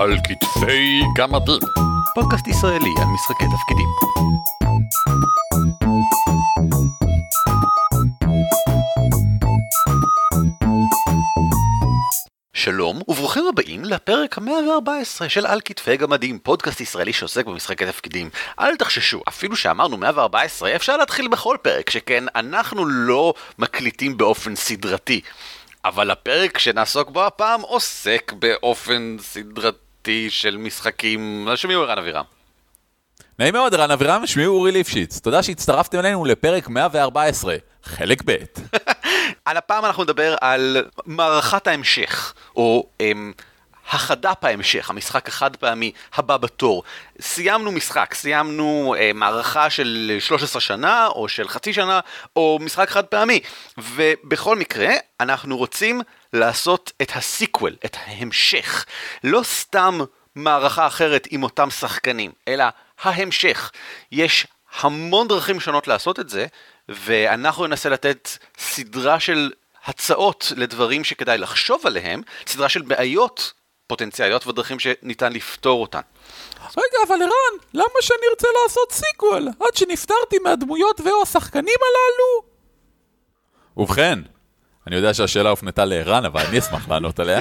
על כתפי גמדים. פודקאסט ישראלי על משחקי תפקידים. שלום וברוכים הבאים לפרק ה-114 של על כתפי גמדים, פודקאסט ישראלי שעוסק במשחקי תפקידים. אל תחששו, אפילו שאמרנו 114, אפשר להתחיל בכל פרק, שכן אנחנו לא מקליטים באופן סדרתי. אבל הפרק שנעסוק בו הפעם עוסק באופן סדרתי של משחקים... שמי הוא ערן אבירם? נעים מאוד, ערן אבירם, שמי הוא אורי ליפשיץ. תודה שהצטרפתם אלינו לפרק 114, חלק ב'. על הפעם אנחנו נדבר על מערכת ההמשך, או אמ, החד"פ ההמשך, המשחק החד פעמי הבא בתור. סיימנו משחק, סיימנו אה, מערכה של 13 שנה, או של חצי שנה, או משחק חד פעמי. ובכל מקרה, אנחנו רוצים לעשות את ה sequel, את ההמשך. לא סתם מערכה אחרת עם אותם שחקנים, אלא ההמשך. יש המון דרכים שונות לעשות את זה, ואנחנו ננסה לתת סדרה של הצעות לדברים שכדאי לחשוב עליהם, סדרה של בעיות פוטנציאליות ודרכים שניתן לפתור אותן. רגע, אבל ערן, למה שאני ארצה לעשות sequel? עד שנפטרתי מהדמויות ואו השחקנים הללו? ובכן, אני יודע שהשאלה הופנתה לערן, אבל אני אשמח לענות עליה.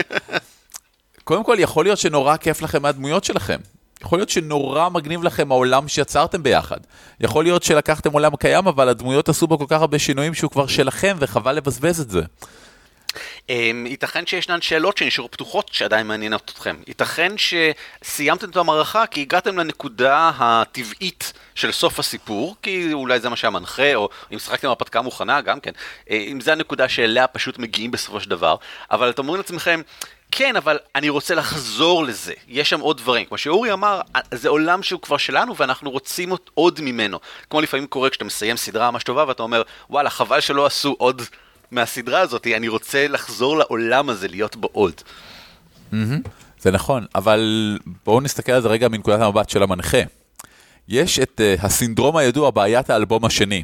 קודם כל, יכול להיות שנורא כיף לכם מהדמויות שלכם. יכול להיות שנורא מגניב לכם העולם שיצרתם ביחד. יכול להיות שלקחתם עולם קיים, אבל הדמויות עשו בו כל כך הרבה שינויים שהוא כבר שלכם, וחבל לבזבז את זה. אמ, ייתכן שישנן שאלות שנשארו פתוחות שעדיין מעניינות אתכם. ייתכן שסיימתם את המערכה כי הגעתם לנקודה הטבעית של סוף הסיפור, כי אולי זה מה שהמנחה, או אם שחקתם הרפתקה מוכנה, גם כן. אה, אם זה הנקודה שאליה פשוט מגיעים בסופו של דבר, אבל אתם אומרים לעצמכם, כן, אבל אני רוצה לחזור לזה. יש שם עוד דברים. כמו שאורי אמר, זה עולם שהוא כבר שלנו ואנחנו רוצים עוד ממנו. כמו לפעמים קורה כשאתה מסיים סדרה ממש טובה ואתה אומר, וואלה, חבל שלא עשו עוד מהסדרה הזאת, אני רוצה לחזור לעולם הזה, להיות בו עוד. זה נכון, אבל בואו נסתכל על זה רגע מנקודת המבט של המנחה. יש את uh, הסינדרום הידוע, בעיית האלבום השני.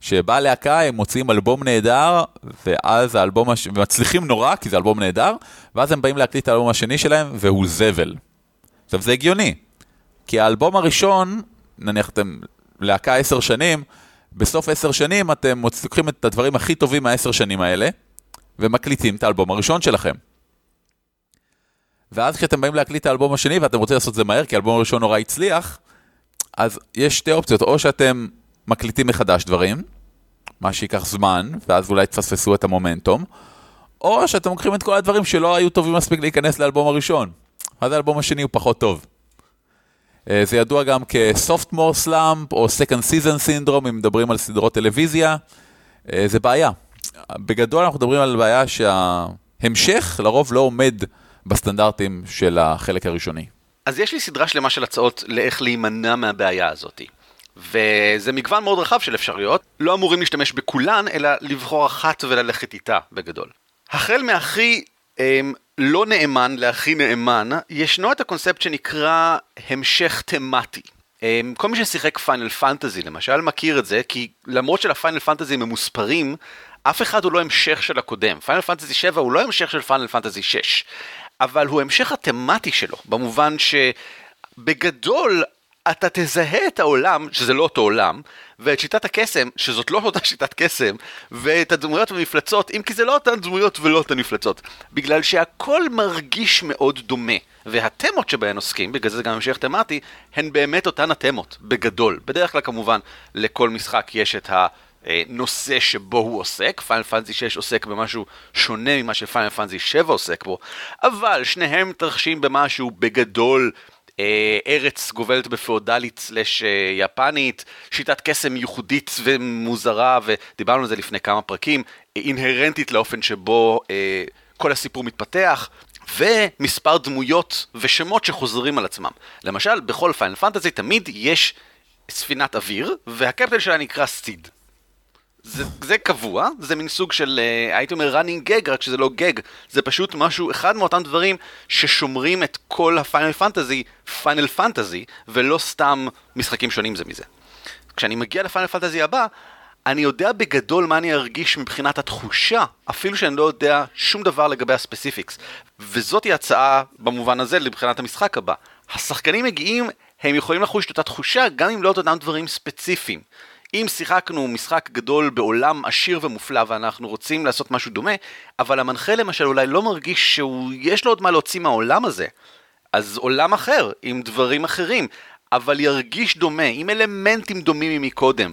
שבאה להקה, הם מוציאים אלבום נהדר, ואז האלבום, הש... מצליחים נורא, כי זה אלבום נהדר, ואז הם באים להקליט את האלבום השני שלהם, והוא זבל. עכשיו, זה הגיוני, כי האלבום הראשון, נניח אתם להקה עשר שנים, בסוף עשר שנים אתם לוקחים את הדברים הכי טובים מהעשר שנים האלה, ומקליטים את האלבום הראשון שלכם. ואז כשאתם באים להקליט את האלבום השני ואתם רוצים לעשות את זה מהר, כי האלבום הראשון נורא הצליח, אז יש שתי אופציות, או שאתם מקליטים מחדש דברים, מה שייקח זמן, ואז אולי תפספסו את המומנטום, או שאתם לוקחים את כל הדברים שלא היו טובים מספיק להיכנס לאלבום הראשון, אז האלבום השני הוא פחות טוב. אה, זה ידוע גם כ-Softmore Slump או Second Season Syndrome, אם מדברים על סדרות טלוויזיה, אה, זה בעיה. בגדול אנחנו מדברים על בעיה שההמשך לרוב לא עומד בסטנדרטים של החלק הראשוני. אז יש לי סדרה שלמה של הצעות לאיך להימנע מהבעיה הזאת. וזה מגוון מאוד רחב של אפשרויות, לא אמורים להשתמש בכולן, אלא לבחור אחת וללכת איתה בגדול. החל מהכי אמ, לא נאמן להכי נאמן, ישנו את הקונספט שנקרא המשך תמטי. אמ, כל מי ששיחק Final Fantasy למשל מכיר את זה, כי למרות של Final Fantasy ממוספרים, אף אחד הוא לא המשך של הקודם. Final Fantasy 7 הוא לא המשך של Final Fantasy 6, אבל הוא המשך התמטי שלו, במובן שבגדול אתה תזהה את העולם, שזה לא אותו עולם, ואת שיטת הקסם, שזאת לא אותה שיטת קסם, ואת הדמויות ומפלצות, אם כי זה לא אותן דמויות ולא אותן מפלצות. בגלל שהכל מרגיש מאוד דומה. והתמות שבהן עוסקים, בגלל זה גם המשך תמטי, הן באמת אותן התמות, בגדול. בדרך כלל כמובן, לכל משחק יש את הנושא שבו הוא עוסק, פיינל פאנזי 6 עוסק במשהו שונה ממה שפיינל פאנזי 7 עוסק בו, אבל שניהם מתרחשים במשהו בגדול ארץ גובלת בפאודלית סלש אה, יפנית, שיטת קסם ייחודית ומוזרה, ודיברנו על זה לפני כמה פרקים, אינהרנטית לאופן שבו אה, כל הסיפור מתפתח. ומספר דמויות ושמות שחוזרים על עצמם. למשל, בכל פיינל פנטזי תמיד יש ספינת אוויר, והקפטן שלה נקרא סיד. זה, זה קבוע, זה מין סוג של, אה, הייתי אומר running gag, רק שזה לא gag, זה פשוט משהו, אחד מאותם דברים ששומרים את כל ה Final Fantasy, Final Fantasy, ולא סתם משחקים שונים זה מזה. כשאני מגיע ל Final Fantasy הבא, אני יודע בגדול מה אני ארגיש מבחינת התחושה, אפילו שאני לא יודע שום דבר לגבי ה specifics. וזאתי הצעה במובן הזה מבחינת המשחק הבא. השחקנים מגיעים, הם יכולים לחוש את אותה תחושה גם אם לא את אותם דברים ספציפיים. אם שיחקנו משחק גדול בעולם עשיר ומופלא ואנחנו רוצים לעשות משהו דומה, אבל המנחה למשל אולי לא מרגיש שיש לו עוד מה להוציא מהעולם הזה, אז עולם אחר, עם דברים אחרים, אבל ירגיש דומה, עם אלמנטים דומים ממקודם.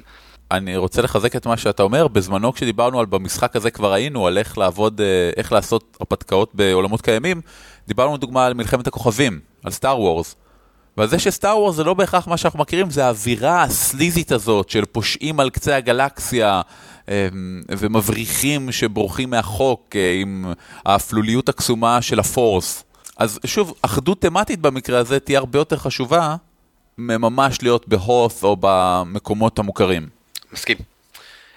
אני רוצה לחזק את מה שאתה אומר, בזמנו כשדיברנו על במשחק הזה כבר היינו, על איך לעבוד, אה, איך לעשות הרפתקאות בעולמות קיימים, דיברנו לדוגמה על מלחמת הכוכבים, על סטאר וורס. ועל זה שסטאר וורס זה לא בהכרח מה שאנחנו מכירים, זה האווירה הסליזית הזאת של פושעים על קצה הגלקסיה אה, ומבריחים שבורחים מהחוק אה, עם האפלוליות הקסומה של הפורס. אז שוב, אחדות תמטית במקרה הזה תהיה הרבה יותר חשובה מממש להיות בהוס או במקומות המוכרים. מסכים.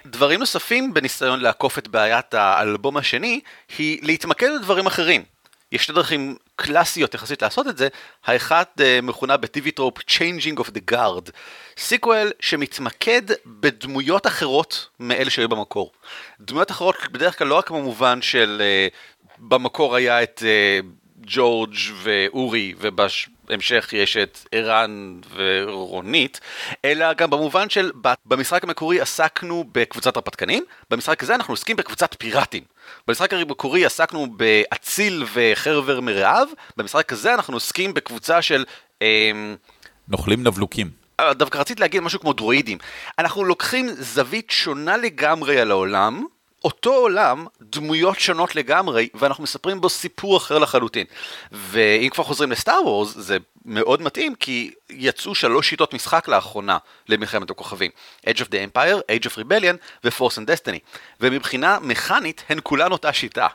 דברים נוספים בניסיון לעקוף את בעיית האלבום השני, היא להתמקד בדברים אחרים. יש שתי דרכים קלאסיות יחסית לעשות את זה, האחת אה, מכונה ב TV Tropes Changing of the Guard, sequel שמתמקד בדמויות אחרות מאלה שהיו במקור. דמויות אחרות בדרך כלל לא רק במובן של אה, במקור היה את אה, ג'ורג' ואורי, ובהמשך יש את ערן ורונית, אלא גם במובן של במשחק המקורי עסקנו בקבוצת הרפתקנים, במשחק הזה אנחנו עוסקים בקבוצת פיראטים. במשחק המקורי עסקנו באציל וחרבר מרעב, במשחק הזה אנחנו עוסקים בקבוצה של... אמ... נוכלים נבלוקים. דווקא רציתי להגיד משהו כמו דרואידים. אנחנו לוקחים זווית שונה לגמרי על העולם, אותו עולם, דמויות שונות לגמרי, ואנחנו מספרים בו סיפור אחר לחלוטין. ואם כבר חוזרים לסטאר וורס, זה מאוד מתאים, כי יצאו שלוש שיטות משחק לאחרונה למלחמת הכוכבים. Age of the Empire, Age of Rebellion ו-Force and Destiny. ומבחינה מכנית, הן כולן אותה שיטה.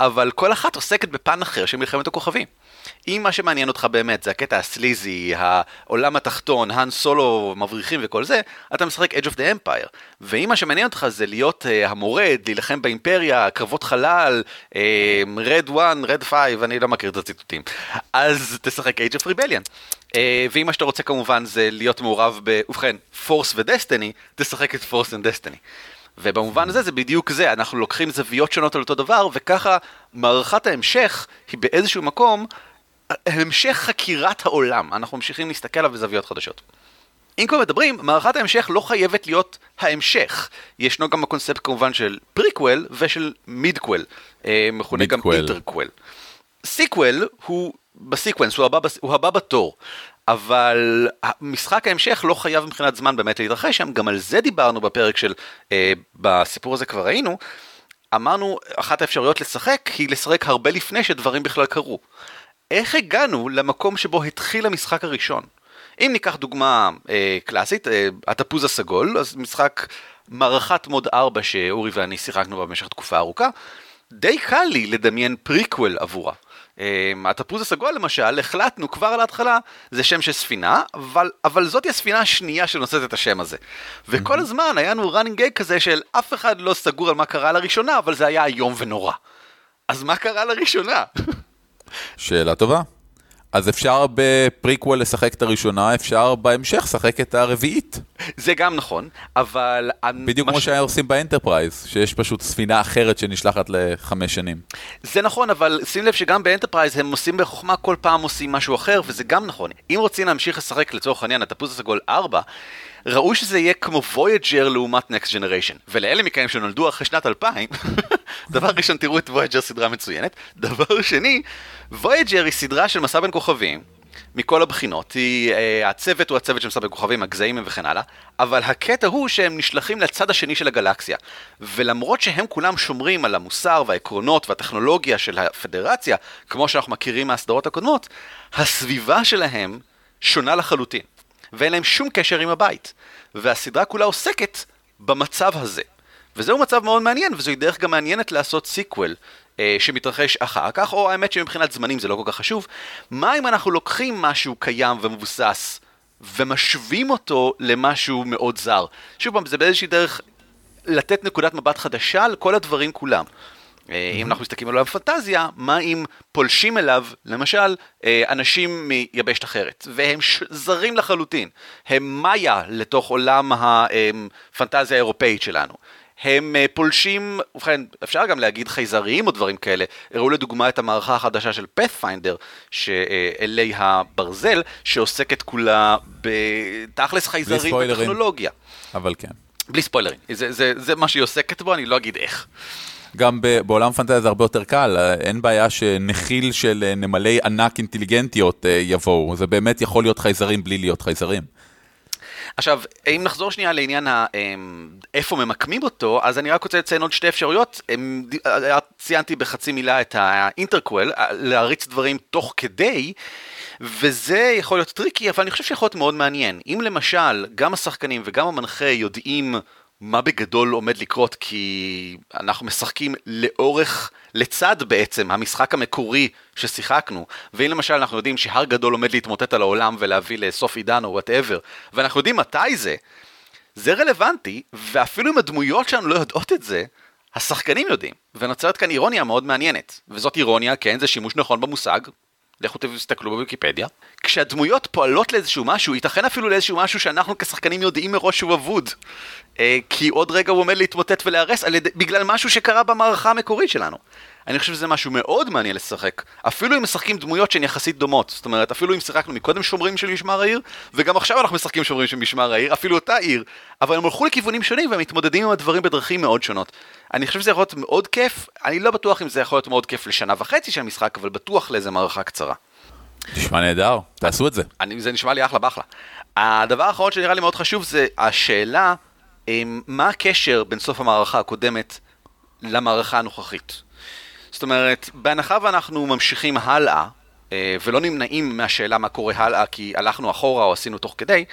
אבל כל אחת עוסקת בפן אחר של מלחמת הכוכבים. אם מה שמעניין אותך באמת זה הקטע הסליזי, העולם התחתון, האן סולו, מבריחים וכל זה, אתה משחק Edge of the Empire. ואם מה שמעניין אותך זה להיות uh, המורד, להילחם באימפריה, קרבות חלל, uh, Red 1, Red 5, אני לא מכיר את הציטוטים, אז תשחק Age of Rebellion. אה, ואם מה שאתה רוצה כמובן זה להיות מעורב ב... ובכן, Force ו-Destiny, תשחק את Force and Destiny. ובמובן הזה זה בדיוק זה, אנחנו לוקחים זוויות שונות על אותו דבר, וככה מערכת ההמשך היא באיזשהו מקום המשך חקירת העולם, אנחנו ממשיכים להסתכל עליו בזוויות חדשות. אם כבר מדברים, מערכת ההמשך לא חייבת להיות ההמשך. ישנו גם הקונספט כמובן של פריקוול ושל midquel, אה, מכונה גם interquel. sequel הוא ב sequence, הוא הבא, הוא הבא בתור. אבל משחק ההמשך לא חייב מבחינת זמן באמת להתרחש שם, גם על זה דיברנו בפרק של, אה, בסיפור הזה כבר ראינו, אמרנו, אחת האפשרויות לשחק היא לשחק הרבה לפני שדברים בכלל קרו. איך הגענו למקום שבו התחיל המשחק הראשון? אם ניקח דוגמה אה, קלאסית, אה, התפוז הסגול, אז משחק מערכת מוד 4 שאורי ואני שיחקנו בה במשך תקופה ארוכה, די קל לי לדמיין פריקוול עבורה. אה, התפוז הסגול למשל, החלטנו כבר על ההתחלה, זה שם של ספינה, אבל, אבל זאתי הספינה השנייה שנושאת את השם הזה. וכל. הזמן היה לנו running gag כזה של אף אחד לא סגור על מה קרה לראשונה, אבל זה היה איום ונורא. אז מה קרה לראשונה? שאלה טובה. אז אפשר בפריקוול לשחק את הראשונה, אפשר בהמשך לשחק את הרביעית. זה גם נכון, אבל... בדיוק כמו שהיה עושים ב Enterprise, שיש פשוט ספינה אחרת שנשלחת לחמש שנים. זה נכון, אבל שים לב שגם ב Enterprise הם עושים בחוכמה, כל פעם עושים משהו אחר, וזה גם נכון. אם רוצים להמשיך לשחק לצורך העניין את התפוז הסגול 4, ראו שזה יהיה כמו Voyager לעומת Next Generation. ולאלה מכם שנולדו אחרי שנת 2000, דבר ראשון תראו את Voyager סדרה מצוינת. דבר שני, Voyager היא סדרה של מסע בין כוכבים. מכל הבחינות, היא, אה, הצוות הוא הצוות של מסע בין כוכבים, הגזעים הם וכן הלאה, אבל הקטע הוא שהם נשלחים לצד השני של הגלקסיה. ולמרות שהם כולם שומרים על המוסר והעקרונות והטכנולוגיה של הפדרציה, כמו שאנחנו מכירים מהסדרות הקודמות, הסביבה שלהם שונה לחלוטין. ואין להם שום קשר עם הבית. והסדרה כולה עוסקת במצב הזה. וזהו מצב מאוד מעניין, וזוהי דרך גם מעניינת לעשות sequel אה, שמתרחש אחר כך, או האמת שמבחינת זמנים זה לא כל כך חשוב. מה אם אנחנו לוקחים משהו קיים ומבוסס ומשווים אותו למשהו מאוד זר? שוב פעם, זה באיזושהי דרך לתת נקודת מבט חדשה על כל הדברים כולם. אה, אם אנחנו מסתכלים על עולם פנטזיה, מה אם פולשים אליו, למשל, אה, אנשים מיבשת אחרת, והם זרים לחלוטין, הם מאיה לתוך עולם הפנטזיה האירופאית שלנו. הם אה, פולשים, ובכן, אפשר גם להגיד חייזריים או דברים כאלה. הראו לדוגמה את המערכה החדשה של פאת'פיינדר, שאלי הברזל, שעוסקת כולה בתכלס חייזרים. וטכנולוגיה. אבל כן. בלי ספוילרים, זה, זה, זה מה שהיא עוסקת בו, אני לא אגיד איך. גם בעולם פנטזיה זה הרבה יותר קל, אה, אין בעיה שנחיל של אה, נמלי ענק אינטליגנטיות אה, יבואו, זה באמת יכול להיות חייזרים בלי להיות חייזרים. עכשיו, אם נחזור שנייה לעניין ה, אמ, איפה ממקמים אותו, אז אני רק רוצה לציין עוד שתי אפשרויות. אמ, ציינתי בחצי מילה את ה interquel, להריץ דברים תוך כדי, וזה יכול להיות tricky, אבל אני חושב שיכול להיות מאוד מעניין. אם למשל, גם השחקנים וגם המנחה יודעים מה בגדול עומד לקרות, כי אנחנו משחקים לאורך, לצד בעצם המשחק המקורי ששיחקנו, ואם למשל אנחנו יודעים שהר גדול עומד להתמוטט על העולם ולהביא לסוף עידן או whatever, ואנחנו יודעים מתי זה, זה רלוונטי, ואפילו אם הדמויות שלנו לא יודעות את זה, השחקנים יודעים, ונוצרת כאן אירוניה מאוד מעניינת. וזאת אירוניה, כן, זה שימוש נכון במושג, לכו תסתכלו בוויקיפדיה. כשהדמויות פועלות לאיזשהו משהו, ייתכן אפילו לאיזשהו משהו שאנחנו כשחקנים יודעים מראש שהוא אבוד. אה, כי עוד רגע הוא עומד להתמוטט ולהיהרס על ידי- בגלל משהו שקרה במערכה המקורית שלנו. אני חושב שזה משהו מאוד מעניין לשחק, אפילו אם משחקים דמויות שהן יחסית דומות. זאת אומרת, אפילו אם שיחקנו מקודם שומרים של משמר העיר, וגם עכשיו אנחנו משחקים שומרים של משמר העיר, אפילו אותה עיר, אבל הם הלכו לכיוונים שונים והם מתמודדים עם הדברים בדרכים מאוד שונות. אני חושב שזה יכול להיות מאוד כיף, אני לא בטוח אם זה יכול להיות מאוד כיף לשנה וחצי של משחק, אבל בטוח לאיזה מערכה קצרה. נשמע נהדר, תעשו את זה. אני, זה נשמע לי אחלה באחלה. הדבר האחרון שנראה לי מאוד חשוב זה השאלה, אמ, מה הקשר בין סוף המערכה הקודמת למערכה הנוכחית. זאת אומרת, בהנחה ואנחנו ממשיכים הלאה, אה, ולא נמנעים מהשאלה מה קורה הלאה כי הלכנו אחורה או עשינו תוך כדי,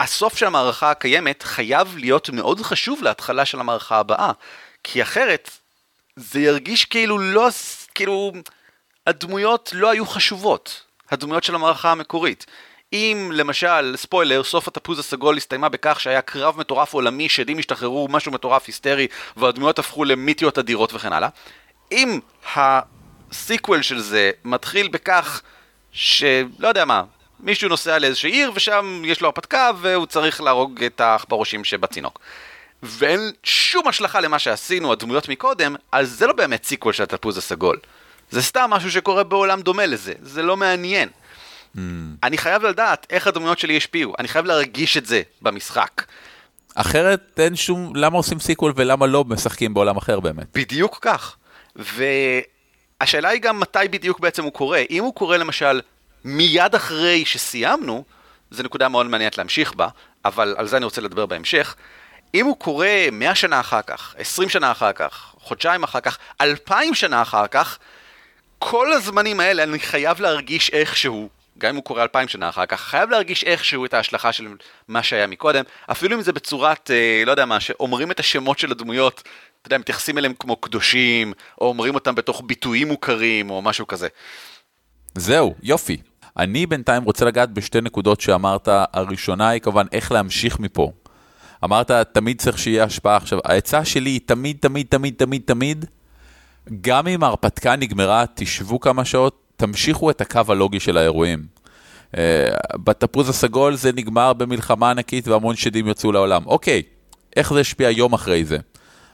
הסוף של המערכה הקיימת חייב להיות מאוד חשוב להתחלה של המערכה הבאה, כי אחרת זה ירגיש כאילו לא, כאילו, הדמויות לא היו חשובות, הדמויות של המערכה המקורית. אם למשל, ספוילר, סוף התפוז הסגול הסתיימה בכך שהיה קרב מטורף עולמי, שדים השתחררו, משהו מטורף היסטרי, והדמויות הפכו למיתיות אדירות וכן הלאה. אם ה sequel של זה מתחיל בכך שלא יודע מה, מישהו נוסע לאיזושהי עיר ושם יש לו הרפתקה והוא צריך להרוג את העכברושים שבצינוק. ואין שום השלכה למה שעשינו, הדמויות מקודם, אז זה לא באמת sequel של התפוז הסגול. זה סתם משהו שקורה בעולם דומה לזה, זה לא מעניין. אני חייב לדעת איך הדמויות שלי השפיעו, אני חייב להרגיש את זה במשחק. אחרת אין שום, למה עושים sequel ולמה לא משחקים בעולם אחר באמת? בדיוק כך. והשאלה היא גם מתי בדיוק בעצם הוא קורה. אם הוא קורה למשל מיד אחרי שסיימנו, זו נקודה מאוד מעניינת להמשיך בה, אבל על זה אני רוצה לדבר בהמשך. אם הוא קורה 100 שנה אחר כך, 20 שנה אחר כך, חודשיים אחר כך, 2,000 שנה אחר כך, כל הזמנים האלה אני חייב להרגיש איכשהו, גם אם הוא קורה 2,000 שנה אחר כך, חייב להרגיש איכשהו את ההשלכה של מה שהיה מקודם, אפילו אם זה בצורת, אה, לא יודע מה, שאומרים את השמות של הדמויות, אתה יודע, מתייחסים אליהם כמו קדושים, או אומרים אותם בתוך ביטויים מוכרים, או משהו כזה. זהו, יופי. אני בינתיים רוצה לגעת בשתי נקודות שאמרת, הראשונה היא כמובן איך להמשיך מפה. אמרת, תמיד צריך שיהיה השפעה. עכשיו, העצה שלי היא תמיד, תמיד, תמיד, תמיד, תמיד, גם אם ההרפתקה נגמרה, תשבו כמה שעות, תמשיכו את הקו הלוגי של האירועים. Uh, בתפוז הסגול זה נגמר במלחמה ענקית והמון שדים יצאו לעולם. אוקיי, איך זה השפיע יום אחרי זה?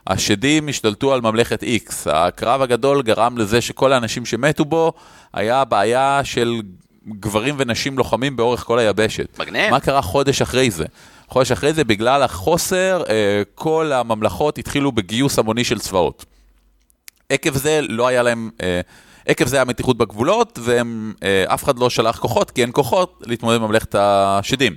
השדים השתלטו על ממלכת X, הקרב הגדול גרם לזה שכל האנשים שמתו בו היה בעיה של גברים ונשים לוחמים באורך כל היבשת. מגניב. מה קרה חודש אחרי זה? חודש אחרי זה, בגלל החוסר, אה, כל הממלכות התחילו בגיוס המוני של צבאות. עקב זה לא היה להם, אה, עקב זה היה מתיחות בגבולות, ואף אחד לא שלח כוחות, כי אין כוחות להתמודד עם ממלכת השדים.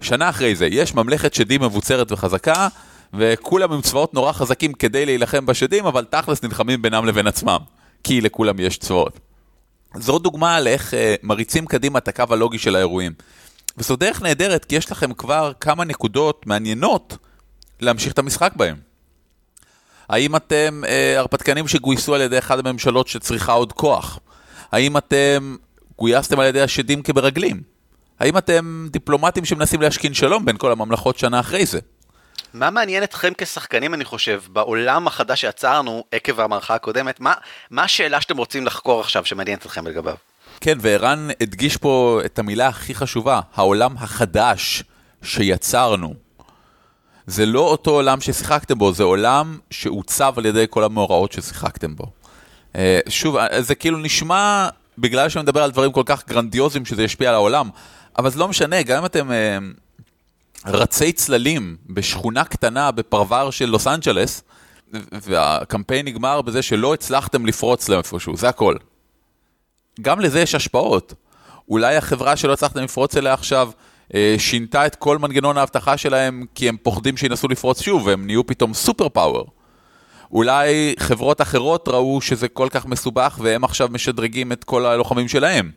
שנה אחרי זה, יש ממלכת שדים מבוצרת וחזקה, וכולם עם צבאות נורא חזקים כדי להילחם בשדים, אבל תכלס נלחמים בינם לבין עצמם, כי לכולם יש צבאות. זו דוגמה לאיך אה, מריצים קדימה את הקו הלוגי של האירועים. וזו דרך נהדרת, כי יש לכם כבר כמה נקודות מעניינות להמשיך את המשחק בהם. האם אתם אה, הרפתקנים שגויסו על ידי אחת הממשלות שצריכה עוד כוח? האם אתם גויסתם על ידי השדים כמרגלים? האם אתם דיפלומטים שמנסים להשכין שלום בין כל הממלכות שנה אחרי זה? מה מעניין אתכם כשחקנים, אני חושב, בעולם החדש שיצרנו עקב המערכה הקודמת? מה, מה השאלה שאתם רוצים לחקור עכשיו שמעניינת אתכם לגביו? כן, וערן הדגיש פה את המילה הכי חשובה, העולם החדש שיצרנו. זה לא אותו עולם ששיחקתם בו, זה עולם שעוצב על ידי כל המאורעות ששיחקתם בו. אה, שוב, אה, זה כאילו נשמע, בגלל שאני מדבר על דברים כל כך גרנדיוזיים שזה ישפיע על העולם, אבל זה לא משנה, גם אם אתם אה, רצי צללים בשכונה קטנה בפרבר של לוס אנג'לס, והקמפיין נגמר בזה שלא הצלחתם לפרוץ לאיפשהו, זה הכל. גם לזה יש השפעות. אולי החברה שלא הצלחתם לפרוץ אליה עכשיו שינתה את כל מנגנון האבטחה שלהם כי הם פוחדים שינסו לפרוץ שוב והם נהיו פתאום סופר פאוור. אולי חברות אחרות ראו שזה כל כך מסובך והם עכשיו משדרגים את כל הלוחמים שלהם.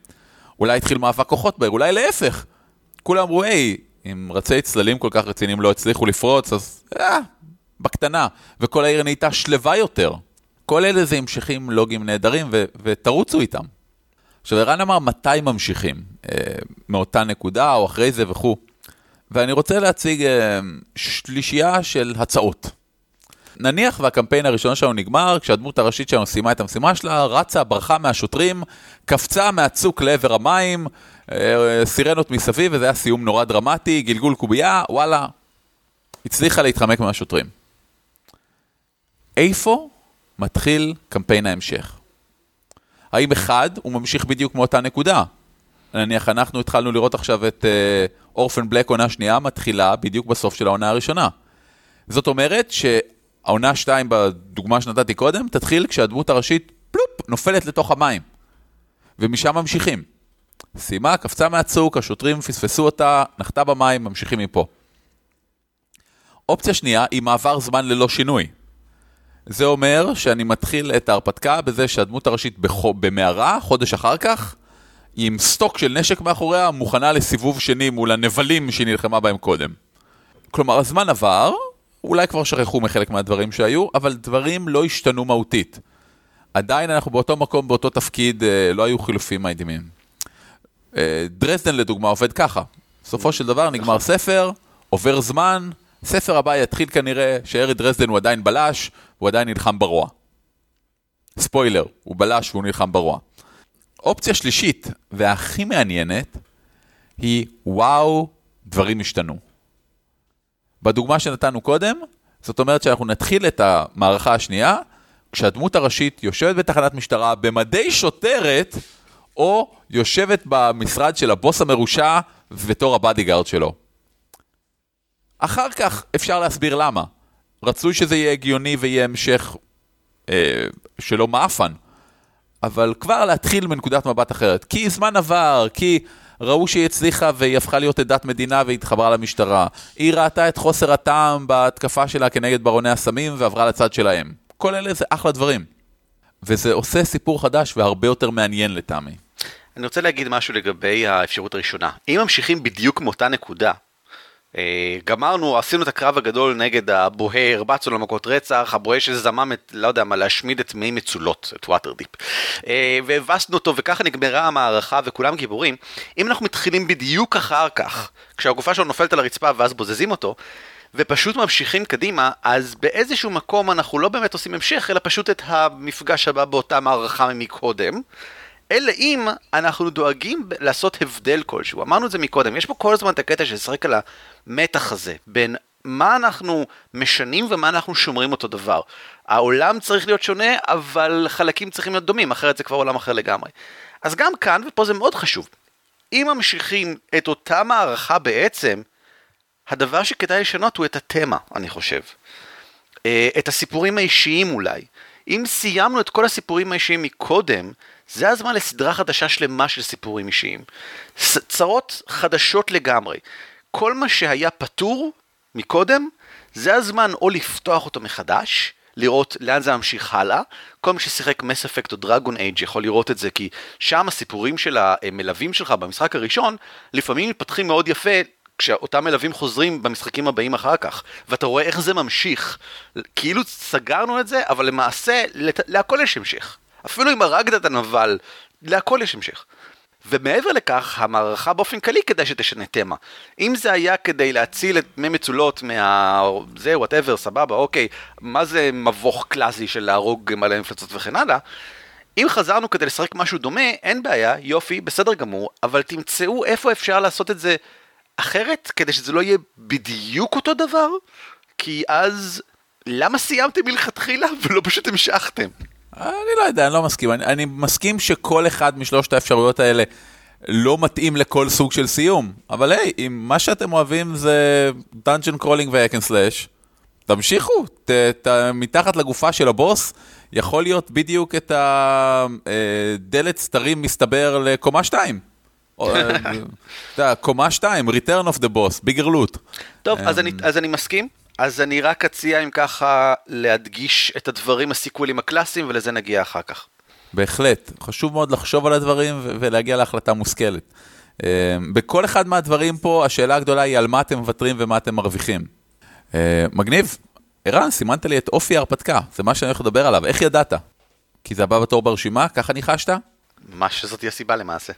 אולי התחיל מאבק כוחות בעיר, אולי להפך. כולם אמרו, היי, אם רצי צללים כל כך רציניים לא הצליחו לפרוץ, אז אה, בקטנה. וכל העיר נהייתה שלווה יותר. כל אלה זה המשכים לוגיים נהדרים ו- ותרוצו איתם. עכשיו, ערן אמר מתי ממשיכים, אה, מאותה נקודה או אחרי זה וכו'. ואני רוצה להציג אה, שלישייה של הצעות. נניח והקמפיין הראשון שלנו נגמר, כשהדמות הראשית שלנו סיימה את המשימה שלה, רצה, ברחה מהשוטרים, קפצה מהצוק לעבר המים, אה, סירנות מסביב, וזה היה סיום נורא דרמטי, גלגול קובייה, וואלה, הצליחה להתחמק מהשוטרים. איפה מתחיל קמפיין ההמשך? האם אחד, הוא ממשיך בדיוק מאותה נקודה? נניח, אנחנו התחלנו לראות עכשיו את אורפן בלק עונה שנייה, מתחילה בדיוק בסוף של העונה הראשונה. זאת אומרת שהעונה 2 בדוגמה שנתתי קודם, תתחיל כשהדמות הראשית, פלופ, נופלת לתוך המים. ומשם ממשיכים. סיימה, קפצה מהצוק, השוטרים פספסו אותה, נחתה במים, ממשיכים מפה. אופציה שנייה היא מעבר זמן ללא שינוי. זה אומר שאני מתחיל את ההרפתקה בזה שהדמות הראשית במערה, חודש אחר כך, עם סטוק של נשק מאחוריה, מוכנה לסיבוב שני מול הנבלים שהיא נלחמה בהם קודם. כלומר, הזמן עבר, אולי כבר שכחו מחלק מהדברים שהיו, אבל דברים לא השתנו מהותית. עדיין אנחנו באותו מקום, באותו תפקיד, אה, לא היו חילופים מדהימים. אה, דרזדן לדוגמה עובד ככה. בסופו של דבר נגמר נכון. ספר, עובר זמן, ספר הבא יתחיל כנראה שארי דרזדן הוא עדיין בלש, הוא עדיין נלחם ברוע. ספוילר, הוא בלש והוא נלחם ברוע. אופציה שלישית, והכי מעניינת, היא וואו, דברים השתנו. בדוגמה שנתנו קודם, זאת אומרת שאנחנו נתחיל את המערכה השנייה, כשהדמות הראשית יושבת בתחנת משטרה במדי שוטרת, או יושבת במשרד של הבוס המרושע בתור ה bodyguard שלו. אחר כך אפשר להסביר למה. רצוי שזה יהיה הגיוני ויהיה המשך אה, של what happened, אבל כבר להתחיל מנקודת מבט אחרת. כי זמן עבר, כי ראו שהיא הצליחה והיא הפכה להיות עדת מדינה והיא התחברה למשטרה. היא ראתה את חוסר הטעם בהתקפה שלה כנגד ברוני הסמים ועברה לצד שלהם. כל אלה זה אחלה דברים. וזה עושה סיפור חדש והרבה יותר מעניין לטעמי. אני רוצה להגיד משהו לגבי האפשרות הראשונה. אם ממשיכים בדיוק מאותה נקודה, גמרנו, עשינו את הקרב הגדול נגד הבוהה, הרבצנו למכות רצח, הבוהה שזמם את, לא יודע מה, להשמיד את מי מצולות, את Waterdeep. אה, והבסנו אותו, וככה נגמרה המערכה וכולם גיבורים. אם אנחנו מתחילים בדיוק אחר כך, כשהגופה שלו נופלת על הרצפה ואז בוזזים אותו, ופשוט ממשיכים קדימה, אז באיזשהו מקום אנחנו לא באמת עושים המשך, אלא פשוט את המפגש הבא באותה מערכה מקודם. אלא אם אנחנו דואגים לעשות הבדל כלשהו. אמרנו את זה מקודם, יש פה כל הזמן את הקטע ששחק על המתח הזה, בין מה אנחנו משנים ומה אנחנו שומרים אותו דבר. העולם צריך להיות שונה, אבל חלקים צריכים להיות דומים, אחרת זה כבר עולם אחר לגמרי. אז גם כאן, ופה זה מאוד חשוב, אם ממשיכים את אותה מערכה בעצם, הדבר שכדאי לשנות הוא את התמה, אני חושב. אה, את הסיפורים האישיים אולי. אם סיימנו את כל הסיפורים האישיים מקודם, זה הזמן לסדרה חדשה שלמה של סיפורים אישיים. צרות חדשות לגמרי. כל מה שהיה פתור מקודם, זה הזמן או לפתוח אותו מחדש, לראות לאן זה ממשיך הלאה. כל מי ששיחק מס אפקט או דרגון אייג' יכול לראות את זה, כי שם הסיפורים של המלווים שלך במשחק הראשון, לפעמים מתפתחים מאוד יפה כשאותם מלווים חוזרים במשחקים הבאים אחר כך, ואתה רואה איך זה ממשיך. כאילו סגרנו את זה, אבל למעשה, להכל יש המשך. אפילו אם הרגת את הנבל, להכל יש המשך. ומעבר לכך, המערכה באופן כללי כדאי שתשנה תמה. אם זה היה כדי להציל את מי מצולות מה... זה, whatever, סבבה, אוקיי, מה זה מבוך קלאסי של להרוג מלא מפלצות וכן הלאה? אם חזרנו כדי לשחק משהו דומה, אין בעיה, יופי, בסדר גמור, אבל תמצאו איפה אפשר לעשות את זה אחרת, כדי שזה לא יהיה בדיוק אותו דבר, כי אז למה סיימתם מלכתחילה ולא פשוט המשכתם? אני לא יודע, אני לא מסכים. אני, אני מסכים שכל אחד משלושת האפשרויות האלה לא מתאים לכל סוג של סיום, אבל היי, אם מה שאתם אוהבים זה dungeon crawling ו hack and slash, תמשיכו, ת, ת, מתחת לגופה של הבוס, יכול להיות בדיוק את הדלת סתרים מסתבר לקומה 2. אה, אתה יודע, קומה 2, Return of the Boss, bigger loot. טוב, אז אמ, אני, אז אני מסכים. אז אני רק אציע אם ככה להדגיש את הדברים הסיקוולים הקלאסיים ולזה נגיע אחר כך. בהחלט, חשוב מאוד לחשוב על הדברים ולהגיע להחלטה מושכלת. אה, בכל אחד מהדברים פה, השאלה הגדולה היא על מה אתם מוותרים ומה אתם מרוויחים. אה, מגניב. ערן, סימנת לי את אופי ההרפתקה, זה מה שאני הולך לדבר עליו, איך ידעת? כי זה הבא בתור ברשימה, ככה ניחשת? מה שזאתי הסיבה למעשה.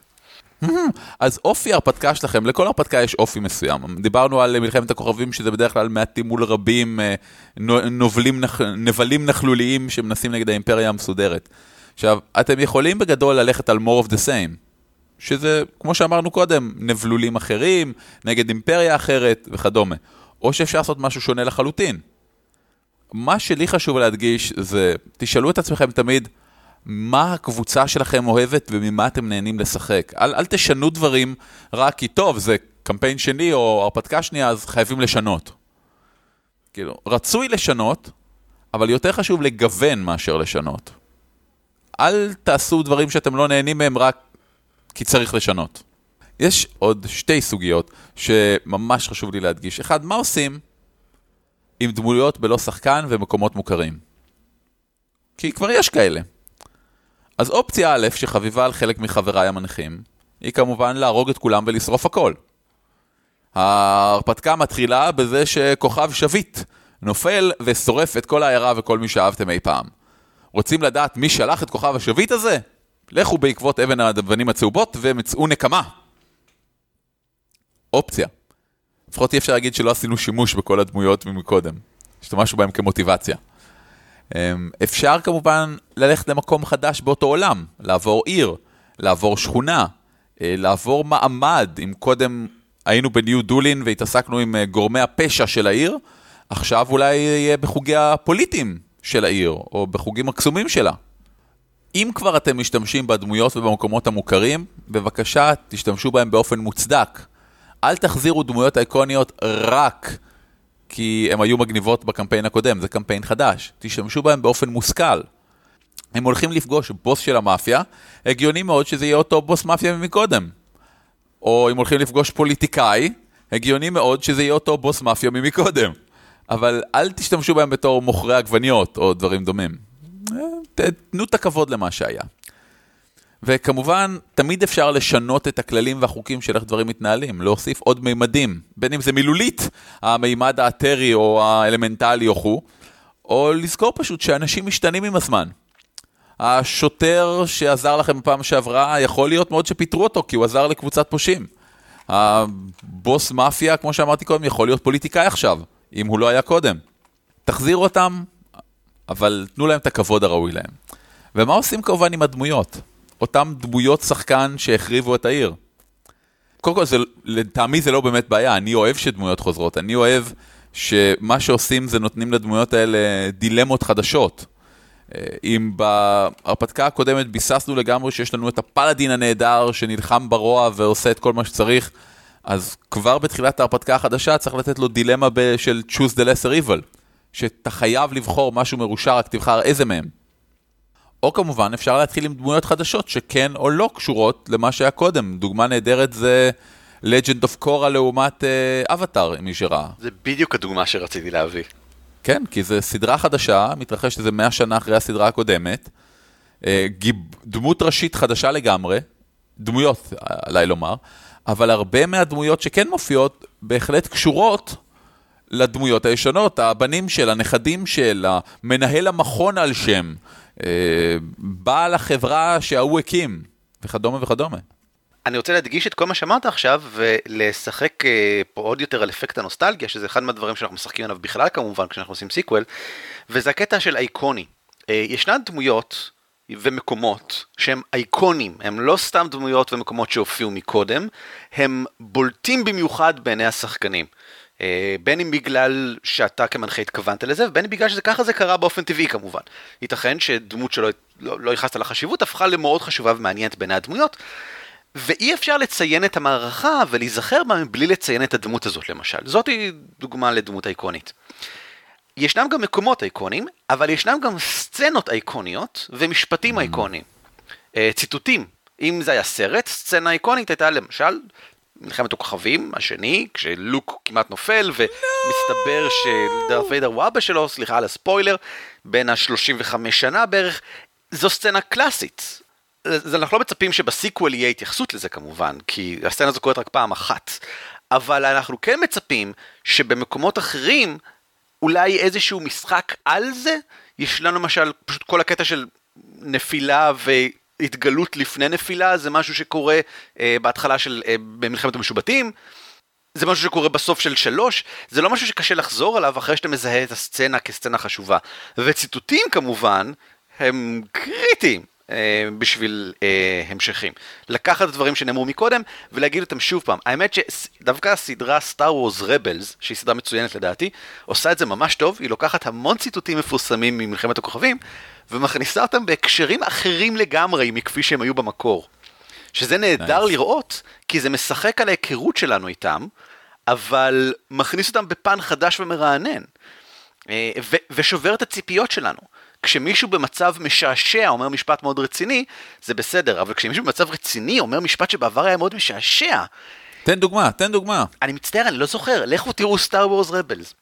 אז אופי ההרפתקה שלכם, לכל הרפתקה יש אופי מסוים. דיברנו על מלחמת הכוכבים, שזה בדרך כלל מעטים מול רבים, אה, נו- נובלים, נבלים נכלוליים שמנסים נגד האימפריה המסודרת. עכשיו, אתם יכולים בגדול ללכת על more of the same, שזה, כמו שאמרנו קודם, נבלולים אחרים, נגד אימפריה אחרת וכדומה. או שאפשר לעשות משהו שונה לחלוטין. מה שלי חשוב להדגיש זה, תשאלו את עצמכם תמיד, מה הקבוצה שלכם אוהבת וממה אתם נהנים לשחק. אל, אל תשנו דברים רק כי טוב, זה קמפיין שני או הרפתקה שנייה, אז חייבים לשנות. כאילו, רצוי לשנות, אבל יותר חשוב לגוון מאשר לשנות. אל תעשו דברים שאתם לא נהנים מהם רק כי צריך לשנות. יש עוד שתי סוגיות שממש חשוב לי להדגיש. אחד, מה עושים עם דמויות בלא שחקן ומקומות מוכרים? כי כבר יש כאלה. אז אופציה א', שחביבה על חלק מחבריי המנחים, היא כמובן להרוג את כולם ולשרוף הכל. ההרפתקה מתחילה בזה שכוכב שביט נופל ושורף את כל העיירה וכל מי שאהבתם אי פעם. רוצים לדעת מי שלח את כוכב השביט הזה? לכו בעקבות אבן האבנים הצהובות ומצאו נקמה. אופציה. לפחות אי אפשר להגיד שלא עשינו שימוש בכל הדמויות ממקודם. השתמשנו בהם כמוטיבציה. אמ, אפשר כמובן ללכת למקום חדש באותו עולם, לעבור עיר, לעבור שכונה, אה, לעבור מעמד. אם קודם היינו בניו דולין והתעסקנו עם אה, גורמי הפשע של העיר, עכשיו אולי יהיה בחוגי הפוליטיים של העיר, או בחוגים הקסומים שלה. אם כבר אתם משתמשים בדמויות ובמקומות המוכרים, בבקשה תשתמשו בהם באופן מוצדק. אל תחזירו דמויות איקוניות רק כי הן היו מגניבות בקמפיין הקודם, זה קמפיין חדש. תשתמשו בהם באופן מושכל. הם הולכים לפגוש בוס של המאפיה, הגיוני מאוד שזה יהיה אותו בוס מאפיה ממקודם. או אם הולכים לפגוש פוליטיקאי, הגיוני מאוד שזה יהיה אותו בוס מאפיה ממקודם. אבל אל תשתמשו בהם בתור מוכרי עגבניות או דברים דומים. אה, תנו את הכבוד למה שהיה. וכמובן, תמיד אפשר לשנות את הכללים והחוקים של איך דברים מתנהלים, להוסיף עוד מימדים, בין אם זה מילולית, המימד האתרי או האלמנטלי או חו, או לזכור פשוט שאנשים משתנים עם הזמן. השוטר שעזר לכם בפעם שעברה, יכול להיות מאוד שפיטרו אותו כי הוא עזר לקבוצת פושעים. הבוס מאפיה, כמו שאמרתי קודם, יכול להיות פוליטיקאי עכשיו, אם הוא לא היה קודם. תחזירו אותם, אבל תנו להם את הכבוד הראוי להם. ומה עושים כמובן עם הדמויות? אותם דמויות שחקן שהחריבו את העיר. קודם כל, זה, לטעמי זה לא באמת בעיה, אני אוהב שדמויות חוזרות, אני אוהב שמה שעושים זה נותנים לדמויות האלה דילמות חדשות. אה, אם בהרפתקה הקודמת ביססנו לגמרי שיש לנו את הפלאדין הנהדר שנלחם ברוע ועושה את כל מה שצריך, אז כבר בתחילת ההרפתקה החדשה צריך לתת לו דילמה של choose the lesser evil, שאתה חייב לבחור משהו מרושע, רק תבחר איזה מהם. או כמובן אפשר להתחיל עם דמויות חדשות שכן או לא קשורות למה שהיה קודם. דוגמה נהדרת זה Legend of Korra לעומת אבטאר, uh, מי שראה. זה בדיוק הדוגמה שרציתי להביא. כן, כי זו סדרה חדשה, מתרחשת איזה 100 שנה אחרי הסדרה הקודמת. אה, גיב, דמות ראשית חדשה לגמרי, דמויות עליי לומר, אבל הרבה מהדמויות שכן מופיעות בהחלט קשורות לדמויות הישנות, הבנים של, הנכדים של, מנהל המכון על שם, בעל החברה שההוא הקים, וכדומה וכדומה. אני רוצה להדגיש את כל מה שאמרת עכשיו ולשחק אה, פה עוד יותר על אפקט הנוסטלגיה שזה אחד מהדברים שאנחנו משחקים עליו בכלל כמובן כשאנחנו עושים sequel וזה הקטע של אייקוני. אה, ישנן דמויות ומקומות שהם אייקונים, הם לא סתם דמויות ומקומות שהופיעו מקודם, הם בולטים במיוחד בעיני השחקנים. אה, בין אם בגלל שאתה כמנחה התכוונת לזה, ובין אם בגלל שככה זה קרה באופן טבעי כמובן. ייתכן שדמות שלא לא, לא ייחסת לה חשיבות, הפכה למאוד חשובה ומעניינת בעיני הדמויות, ואי אפשר לציין את המערכה ולהיזכר בה מבלי לציין את הדמות הזאת למשל. זאתי דוגמה לדמות אייקונית. ישנם גם מקומות אייקונים, אבל ישנם גם סצנות אייקוניות ומשפטים mm. אייקוניים. אה, ציטוטים. אם זה היה סרט, סצנה אייקונית הייתה למשל מלחמת הכוכבים השני, כשלוק כמעט נופל ומסתבר no! שדארט ויידר הוא אבא שלו, סליחה על הספוילר, בין ה-35 שנה בערך, זו סצנה קלאסית. אז אנחנו לא מצפים שבסיקוול יהיה התייחסות לזה כמובן, כי הסצנה הזו קורית רק פעם אחת, אבל אנחנו כן מצפים שבמקומות אחרים אולי איזשהו משחק על זה, יש לנו למשל פשוט כל הקטע של נפילה והתגלות לפני נפילה, זה משהו שקורה אה, בהתחלה של, אה, במלחמת המשובטים. זה משהו שקורה בסוף של שלוש, זה לא משהו שקשה לחזור עליו אחרי שאתה מזהה את הסצנה כסצנה חשובה. וציטוטים כמובן, הם קריטיים. אה, בשביל אה, המשכים. לקחת את הדברים שנאמרו מקודם ולהגיד אותם שוב פעם. האמת שדווקא הסדרה סטאר וורס רבלס, שהיא סדרה מצוינת לדעתי, עושה את זה ממש טוב, היא לוקחת המון ציטוטים מפורסמים ממלחמת הכוכבים ומכניסה אותם בהקשרים אחרים לגמרי מכפי שהם היו במקור. שזה נהדר nice. לראות, כי זה משחק על ההיכרות שלנו איתם, אבל מכניס אותם בפן חדש ומרענן. אה, ושובר את הציפיות שלנו. כשמישהו במצב משעשע אומר משפט מאוד רציני, זה בסדר, אבל כשמישהו במצב רציני אומר משפט שבעבר היה מאוד משעשע... תן דוגמה, תן דוגמה. אני מצטער, אני לא זוכר, לכו תראו Star Wars Rebels.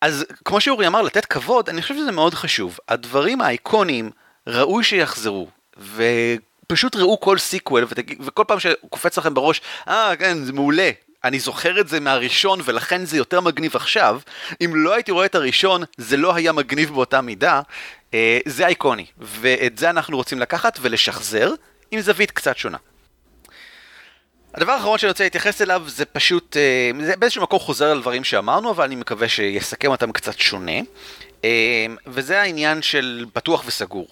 אז כמו שאורי אמר, לתת כבוד, אני חושב שזה מאוד חשוב. הדברים האיקוניים, ראוי שיחזרו, ופשוט ראו כל sequel, וכל פעם שקופץ לכם בראש, אה, אה, כן, זה מעולה, אני זוכר את זה מהראשון ולכן זה יותר מגניב עכשיו. אם לא הייתי רואה את הראשון, זה לא היה מגניב באותה מידה. אה, זה אייקוני, ואת זה אנחנו רוצים לקחת ולשחזר עם זווית קצת שונה. הדבר האחרון שאני רוצה להתייחס אליו זה פשוט, אה, זה באיזשהו מקום חוזר על דברים שאמרנו, אבל אני מקווה שיסכם אותם קצת שונה. אה, וזה העניין של פתוח וסגור.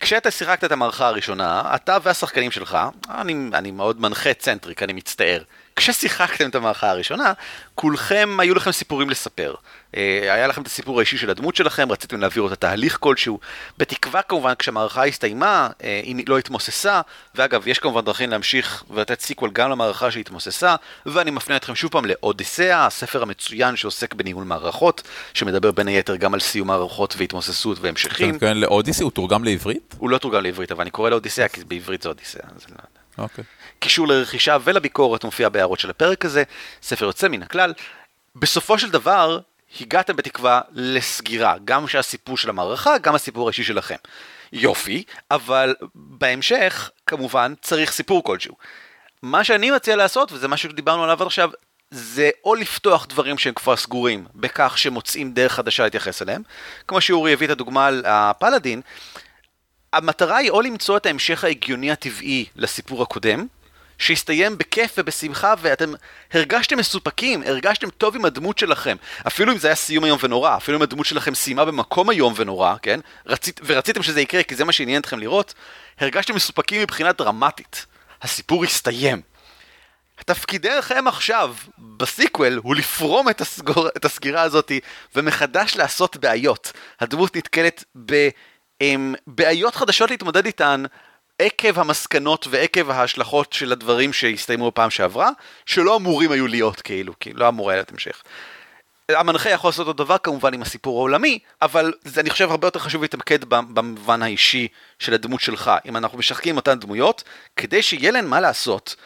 כשאתה שיחקת את המערכה הראשונה, אתה והשחקנים שלך, אני, אני מאוד מנחה צנטריק, אני מצטער, כששיחקתם את המערכה הראשונה, כולכם, היו לכם סיפורים לספר. אה, היה לכם את הסיפור האישי של הדמות שלכם, רציתם להעביר אותה תהליך כלשהו. בתקווה כמובן, כשהמערכה הסתיימה, אה, היא לא התמוססה, ואגב, יש כמובן דרכים להמשיך ולתת sequel גם למערכה שהתמוססה, ואני מפנה אתכם שוב פעם לאודיסאה, הספר המצוין שעוסק בניהול מערכות, שמדבר בין היתר גם על סיום מערכות והתמוססות והמשכים. אתה מתכוון לאודיסאה? הוא תורגם לעברית? הוא לא תורגם לעברית, אבל אני קורא לאודיסאה כי בעברית זה אודיסאה. אוקיי. קישור לרכישה ולביקורת מופיע בהערות של הפרק הזה, ספר יוצא מן הכלל. בסופו של דבר, הגעתם בתקווה לסגירה, גם שהסיפור של המערכה, גם הסיפור האישי שלכם. יופי, אבל בהמשך, כמובן, צריך סיפור כלשהו. מה שאני מציע לעשות, וזה מה שדיברנו עליו עד עכשיו, זה או לפתוח דברים שהם כבר סגורים, בכך שמוצאים דרך חדשה להתייחס אליהם, כמו שאורי הביא את הדוגמה על הפלאדין, המטרה היא או למצוא את ההמשך ההגיוני הטבעי לסיפור הקודם, שהסתיים בכיף ובשמחה ואתם הרגשתם מסופקים, הרגשתם טוב עם הדמות שלכם. אפילו אם זה היה סיום איום ונורא, אפילו אם הדמות שלכם סיימה במקום איום ונורא, כן? רצית, ורציתם שזה יקרה כי זה מה שעניין אתכם לראות, הרגשתם מסופקים מבחינה דרמטית. הסיפור הסתיים. תפקידכם עכשיו, בסיקוול, הוא לפרום את, הסגור, את הסגירה הזאת ומחדש לעשות בעיות. הדמות נתקלת בבעיות חדשות להתמודד איתן עקב המסקנות ועקב ההשלכות של הדברים שהסתיימו בפעם שעברה, שלא אמורים היו להיות כאילו, כי לא אמור היה להיות המשך. המנחה יכול לעשות אותו דבר כמובן עם הסיפור העולמי, אבל זה אני חושב הרבה יותר חשוב להתמקד במובן האישי של הדמות שלך. אם אנחנו משחקים אותן דמויות, כדי שיהיה להן מה לעשות,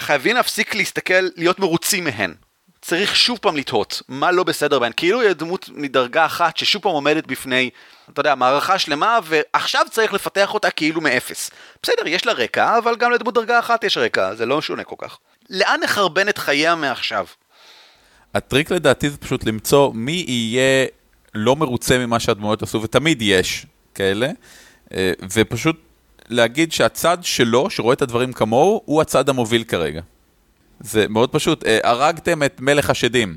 חייבים להפסיק להסתכל, להיות מרוצים מהן. צריך שוב פעם לתהות מה לא בסדר בהן, כאילו היא דמות מדרגה אחת ששוב פעם עומדת בפני, אתה יודע, מערכה שלמה ועכשיו צריך לפתח אותה כאילו מאפס. בסדר, יש לה רקע, אבל גם לדמות דרגה אחת יש רקע, זה לא שונה כל כך. לאן נחרבן את חייה מעכשיו? הטריק לדעתי זה פשוט למצוא מי יהיה לא מרוצה ממה שהדמויות עשו, ותמיד יש כאלה, אה, ופשוט להגיד שהצד שלו, שרואה את הדברים כמוהו, הוא הצד המוביל כרגע. זה מאוד פשוט. אה, הרגתם את מלך השדים.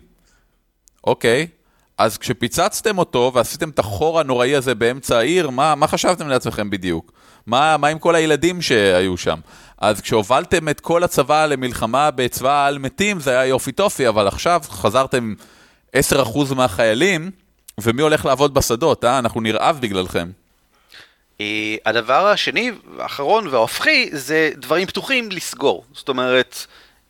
אוקיי, אז כשפיצצתם אותו ועשיתם את החור הנוראי הזה באמצע העיר, מה, מה חשבתם לעצמכם בדיוק? מה, מה עם כל הילדים שהיו שם? אז כשהובלתם את כל הצבא למלחמה בצבא על מתים, זה היה יופי טופי, אבל עכשיו חזרתם 10% מהחיילים, ומי הולך לעבוד בשדות, אה? אנחנו נרעב בגללכם. אה, הדבר השני, האחרון וההופכי, זה דברים פתוחים לסגור. זאת אומרת,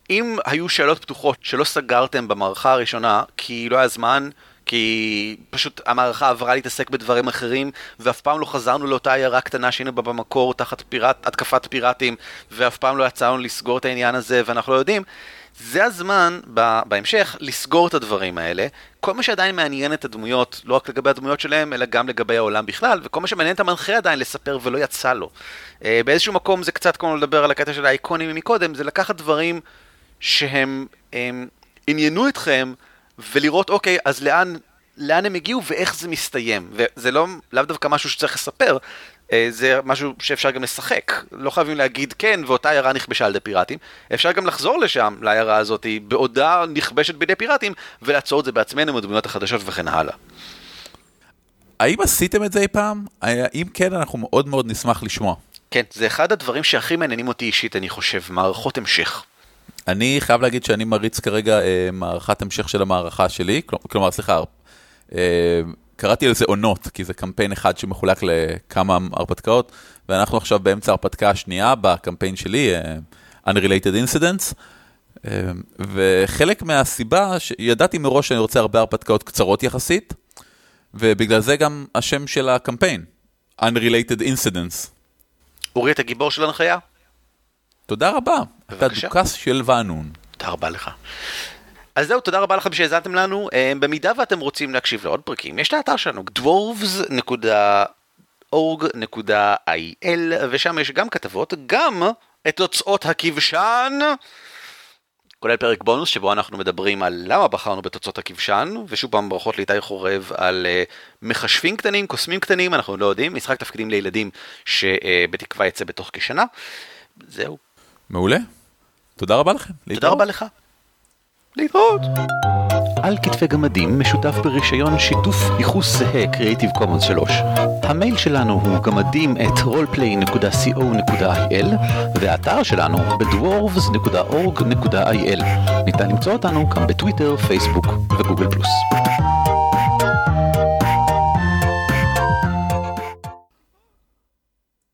אם היו שאלות פתוחות שלא סגרתם במערכה הראשונה, כי לא היה זמן, כי פשוט המערכה עברה להתעסק בדברים אחרים, ואף פעם לא חזרנו לאותה עיירה קטנה שהיינו בה במקור תחת פיראט, התקפת פיראטים, ואף פעם לא יצאנו לסגור את העניין הזה, ואנחנו לא יודעים. זה הזמן בהמשך לסגור את הדברים האלה. כל מה שעדיין מעניין את הדמויות, לא רק לגבי הדמויות שלהם, אלא גם לגבי העולם בכלל, וכל מה שמעניין את המנחה עדיין לספר ולא יצא לו. אה, באיזשהו מקום זה קצת כמו לדבר על הקטע של האיקונים מקודם, זה לקחת דברים שהם הם, עניינו אתכם, ולראות, אוקיי, אז לאן, לאן הם הגיעו ואיך זה מסתיים. וזה לא, לאו דווקא משהו שצריך לספר, אה, זה משהו שאפשר גם לשחק. לא חייבים להגיד כן, ואותה עיירה נכבשה על ידי פיראטים. אפשר גם לחזור לשם, לעיירה הזאת, בעודה נכבשת בידי פיראטים, ולעצור את זה בעצמנו עם הדמויות החדשות וכן הלאה. האם עשיתם את זה אי פעם? אם כן, אנחנו מאוד מאוד נשמח לשמוע. כן, זה אחד הדברים שהכי מעניינים אותי אישית, אני חושב, מערכות המשך. אני חייב להגיד שאני מריץ כרגע אה, מערכת המשך של המערכה שלי, כלומר, סליחה, אה, קראתי לזה עונות, כי זה קמפיין אחד שמחולק לכמה הרפתקאות, ואנחנו עכשיו באמצע ההרפתקה השנייה בקמפיין שלי, uh, Unrelated Incidents, uh, וחלק מהסיבה, ידעתי מראש שאני רוצה הרבה הרפתקאות קצרות יחסית, ובגלל זה גם השם של הקמפיין, Unrelated Incidents. אורי, אתה גיבור של הנחיה? תודה רבה, אתה דוכס של וענון. תודה רבה לך. אז זהו, תודה רבה לכם שהאזנתם לנו. אה, במידה ואתם רוצים להקשיב לעוד פרקים, יש את האתר שלנו, dwarves.org.il, ושם יש גם כתבות, גם את תוצאות הכבשן. כולל פרק בונוס שבו אנחנו מדברים על למה בחרנו בתוצאות הכבשן, ושוב פעם ברכות לאיתי חורב על uh, מחשבים קטנים, קוסמים קטנים, אנחנו לא יודעים, משחק תפקידים לילדים שבתקווה יצא בתוך כשנה. זהו. מעולה. תודה רבה לכם. תודה להתראות. רבה לך. להתראות. על כתפי גמדים משותף ברישיון שיתוף ייחוס זהה Creative Commons 3. המייל שלנו הוא גמדים את roleplay.co.il והאתר שלנו בדוורבס.org.il. ניתן למצוא אותנו גם בטוויטר, פייסבוק וגוגל פלוס.